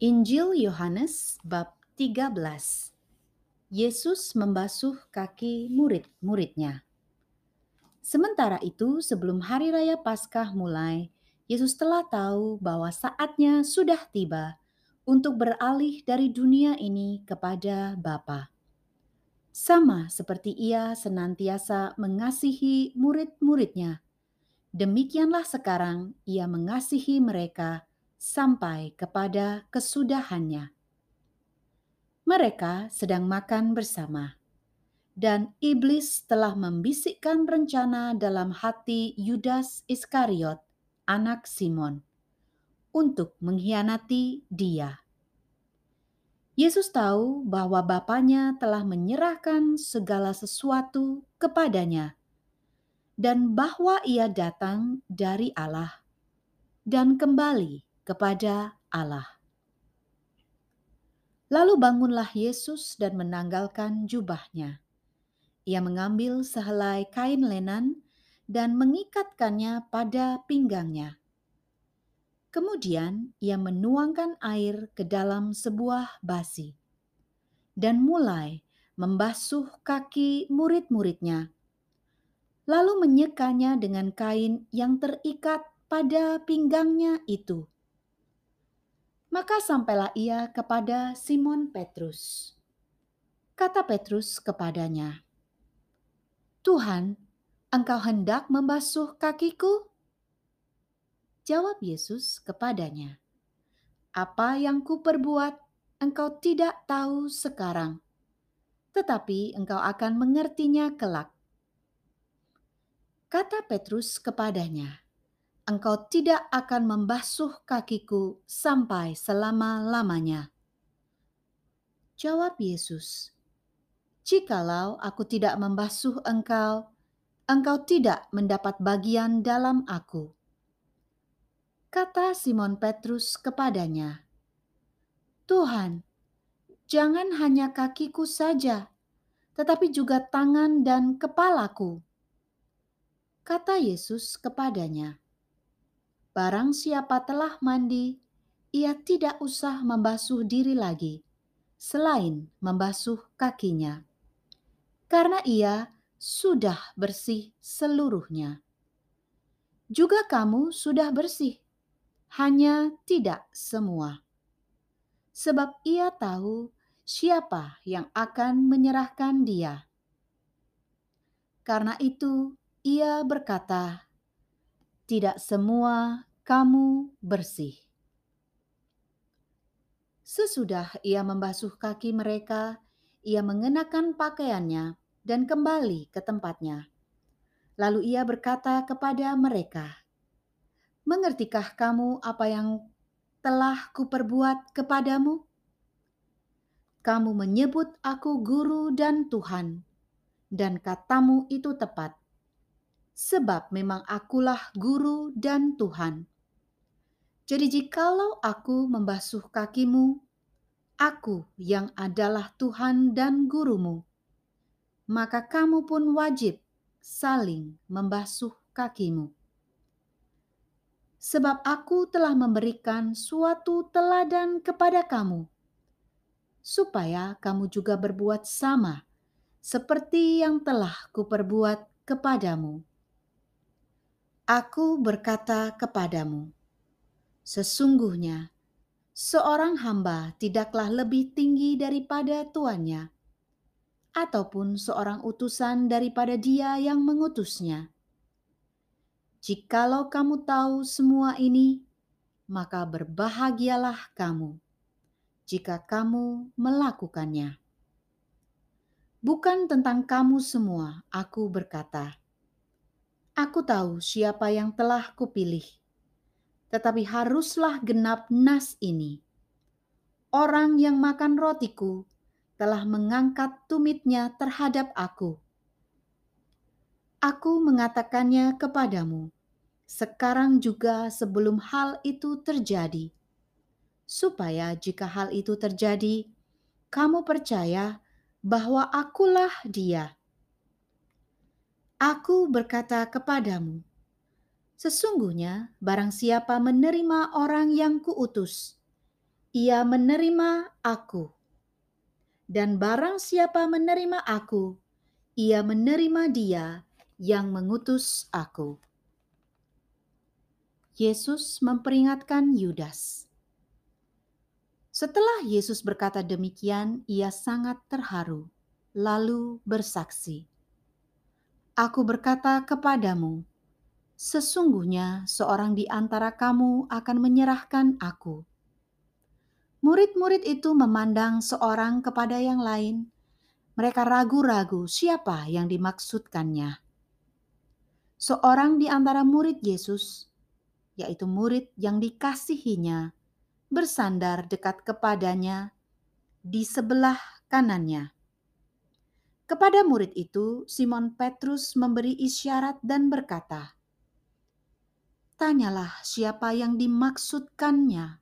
Injil Yohanes bab 13 Yesus membasuh kaki murid-muridnya. Sementara itu, sebelum hari raya Paskah mulai, Yesus telah tahu bahwa saatnya sudah tiba untuk beralih dari dunia ini kepada Bapa. Sama seperti ia senantiasa mengasihi murid-muridnya, demikianlah sekarang ia mengasihi mereka sampai kepada kesudahannya. Mereka sedang makan bersama, dan iblis telah membisikkan rencana dalam hati Yudas Iskariot, anak Simon, untuk mengkhianati dia. Yesus tahu bahwa Bapaknya telah menyerahkan segala sesuatu kepadanya, dan bahwa Ia datang dari Allah dan kembali kepada Allah. Lalu bangunlah Yesus dan menanggalkan jubahnya. Ia mengambil sehelai kain lenan dan mengikatkannya pada pinggangnya. Kemudian ia menuangkan air ke dalam sebuah basi dan mulai membasuh kaki murid-muridnya, lalu menyekanya dengan kain yang terikat pada pinggangnya itu. Maka sampailah ia kepada Simon Petrus. Kata Petrus kepadanya, "Tuhan, engkau hendak membasuh kakiku?" Jawab Yesus kepadanya, "Apa yang kuperbuat engkau tidak tahu sekarang, tetapi engkau akan mengertinya kelak." Kata Petrus kepadanya, "Engkau tidak akan membasuh kakiku sampai selama-lamanya." Jawab Yesus, "Jikalau aku tidak membasuh engkau, engkau tidak mendapat bagian dalam aku." Kata Simon Petrus kepadanya, "Tuhan, jangan hanya kakiku saja, tetapi juga tangan dan kepalaku." Kata Yesus kepadanya, "Barang siapa telah mandi, ia tidak usah membasuh diri lagi, selain membasuh kakinya, karena ia sudah bersih seluruhnya. Juga kamu sudah bersih." hanya tidak semua. Sebab ia tahu siapa yang akan menyerahkan dia. Karena itu ia berkata, "Tidak semua kamu bersih." Sesudah ia membasuh kaki mereka, ia mengenakan pakaiannya dan kembali ke tempatnya. Lalu ia berkata kepada mereka, Mengertikah kamu apa yang telah kuperbuat kepadamu? Kamu menyebut aku guru dan Tuhan, dan katamu itu tepat. Sebab memang akulah guru dan Tuhan. Jadi jikalau aku membasuh kakimu, aku yang adalah Tuhan dan gurumu, maka kamu pun wajib saling membasuh kakimu sebab aku telah memberikan suatu teladan kepada kamu, supaya kamu juga berbuat sama seperti yang telah kuperbuat kepadamu. Aku berkata kepadamu, sesungguhnya seorang hamba tidaklah lebih tinggi daripada tuannya, ataupun seorang utusan daripada dia yang mengutusnya Jikalau kamu tahu semua ini, maka berbahagialah kamu jika kamu melakukannya. Bukan tentang kamu semua, aku berkata. Aku tahu siapa yang telah kupilih, tetapi haruslah genap nas ini. Orang yang makan rotiku telah mengangkat tumitnya terhadap aku Aku mengatakannya kepadamu, sekarang juga sebelum hal itu terjadi, supaya jika hal itu terjadi, kamu percaya bahwa akulah Dia. Aku berkata kepadamu, sesungguhnya barang siapa menerima orang yang kuutus, ia menerima aku. Dan barang siapa menerima aku, ia menerima dia yang mengutus aku. Yesus memperingatkan Yudas. Setelah Yesus berkata demikian, ia sangat terharu, lalu bersaksi, "Aku berkata kepadamu, sesungguhnya seorang di antara kamu akan menyerahkan Aku." Murid-murid itu memandang seorang kepada yang lain. Mereka ragu-ragu siapa yang dimaksudkannya. Seorang di antara murid Yesus yaitu murid yang dikasihinya, bersandar dekat kepadanya di sebelah kanannya. Kepada murid itu, Simon Petrus memberi isyarat dan berkata, "Tanyalah siapa yang dimaksudkannya."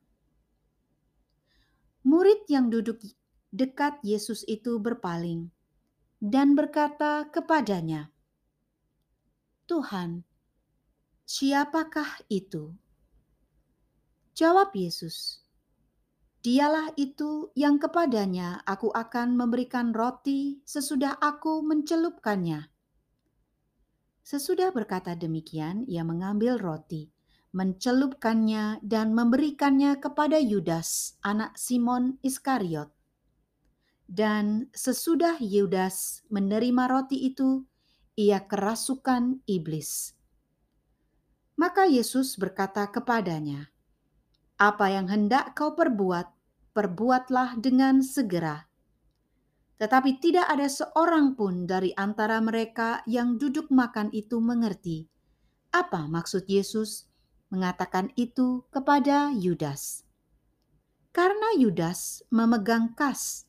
Murid yang duduk dekat Yesus itu berpaling dan berkata kepadanya, "Tuhan, Siapakah itu? Jawab Yesus, Dialah itu yang kepadanya aku akan memberikan roti sesudah aku mencelupkannya. Sesudah berkata demikian, ia mengambil roti, mencelupkannya dan memberikannya kepada Yudas, anak Simon Iskariot. Dan sesudah Yudas menerima roti itu, ia kerasukan iblis. Maka Yesus berkata kepadanya, "Apa yang hendak kau perbuat, perbuatlah dengan segera." Tetapi tidak ada seorang pun dari antara mereka yang duduk makan itu mengerti apa maksud Yesus mengatakan itu kepada Yudas. Karena Yudas memegang kas,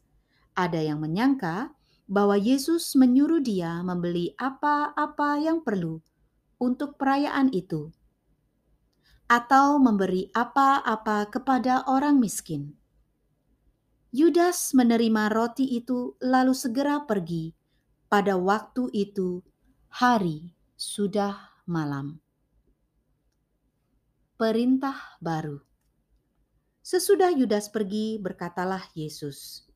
ada yang menyangka bahwa Yesus menyuruh dia membeli apa-apa yang perlu untuk perayaan itu atau memberi apa-apa kepada orang miskin. Yudas menerima roti itu lalu segera pergi. Pada waktu itu, hari sudah malam. Perintah baru. Sesudah Yudas pergi, berkatalah Yesus,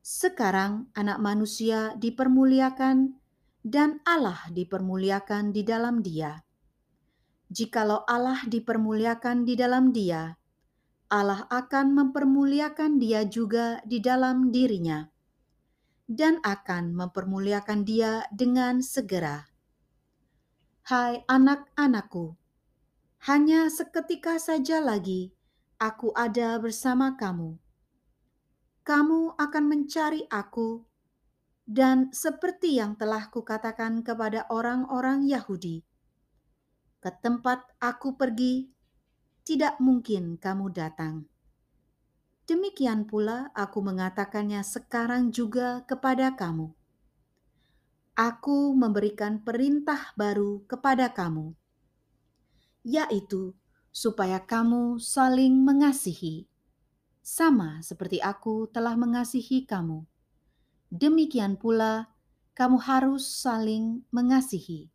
"Sekarang Anak Manusia dipermuliakan, dan Allah dipermuliakan di dalam Dia." Jikalau Allah dipermuliakan di dalam Dia, Allah akan mempermuliakan Dia juga di dalam dirinya, dan akan mempermuliakan Dia dengan segera. Hai anak-anakku, hanya seketika saja lagi aku ada bersama kamu. Kamu akan mencari aku, dan seperti yang telah kukatakan kepada orang-orang Yahudi, ke tempat aku pergi, tidak mungkin kamu datang. Demikian pula aku mengatakannya sekarang juga kepada kamu. Aku memberikan perintah baru kepada kamu, yaitu supaya kamu saling mengasihi, sama seperti aku telah mengasihi kamu. Demikian pula kamu harus saling mengasihi.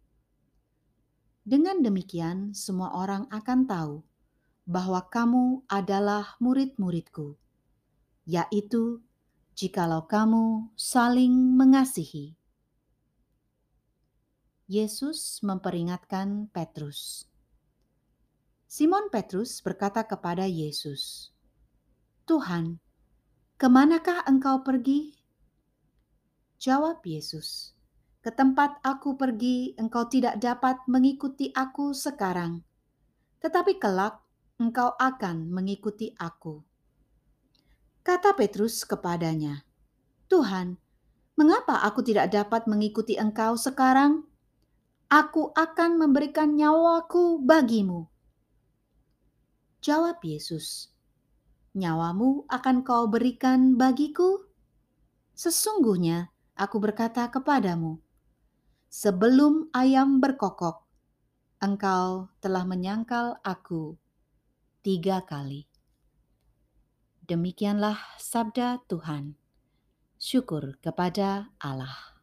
Dengan demikian, semua orang akan tahu bahwa kamu adalah murid-muridku, yaitu jikalau kamu saling mengasihi. Yesus memperingatkan Petrus. Simon Petrus berkata kepada Yesus, "Tuhan, ke manakah engkau pergi?" Jawab Yesus, ke tempat aku pergi, engkau tidak dapat mengikuti aku sekarang, tetapi kelak engkau akan mengikuti aku. Kata Petrus kepadanya, "Tuhan, mengapa aku tidak dapat mengikuti engkau sekarang? Aku akan memberikan nyawaku bagimu." Jawab Yesus, "Nyawamu akan kau berikan bagiku? Sesungguhnya aku berkata kepadamu, sebelum ayam berkokok, engkau telah menyangkal aku tiga kali. Demikianlah sabda Tuhan. Syukur kepada Allah.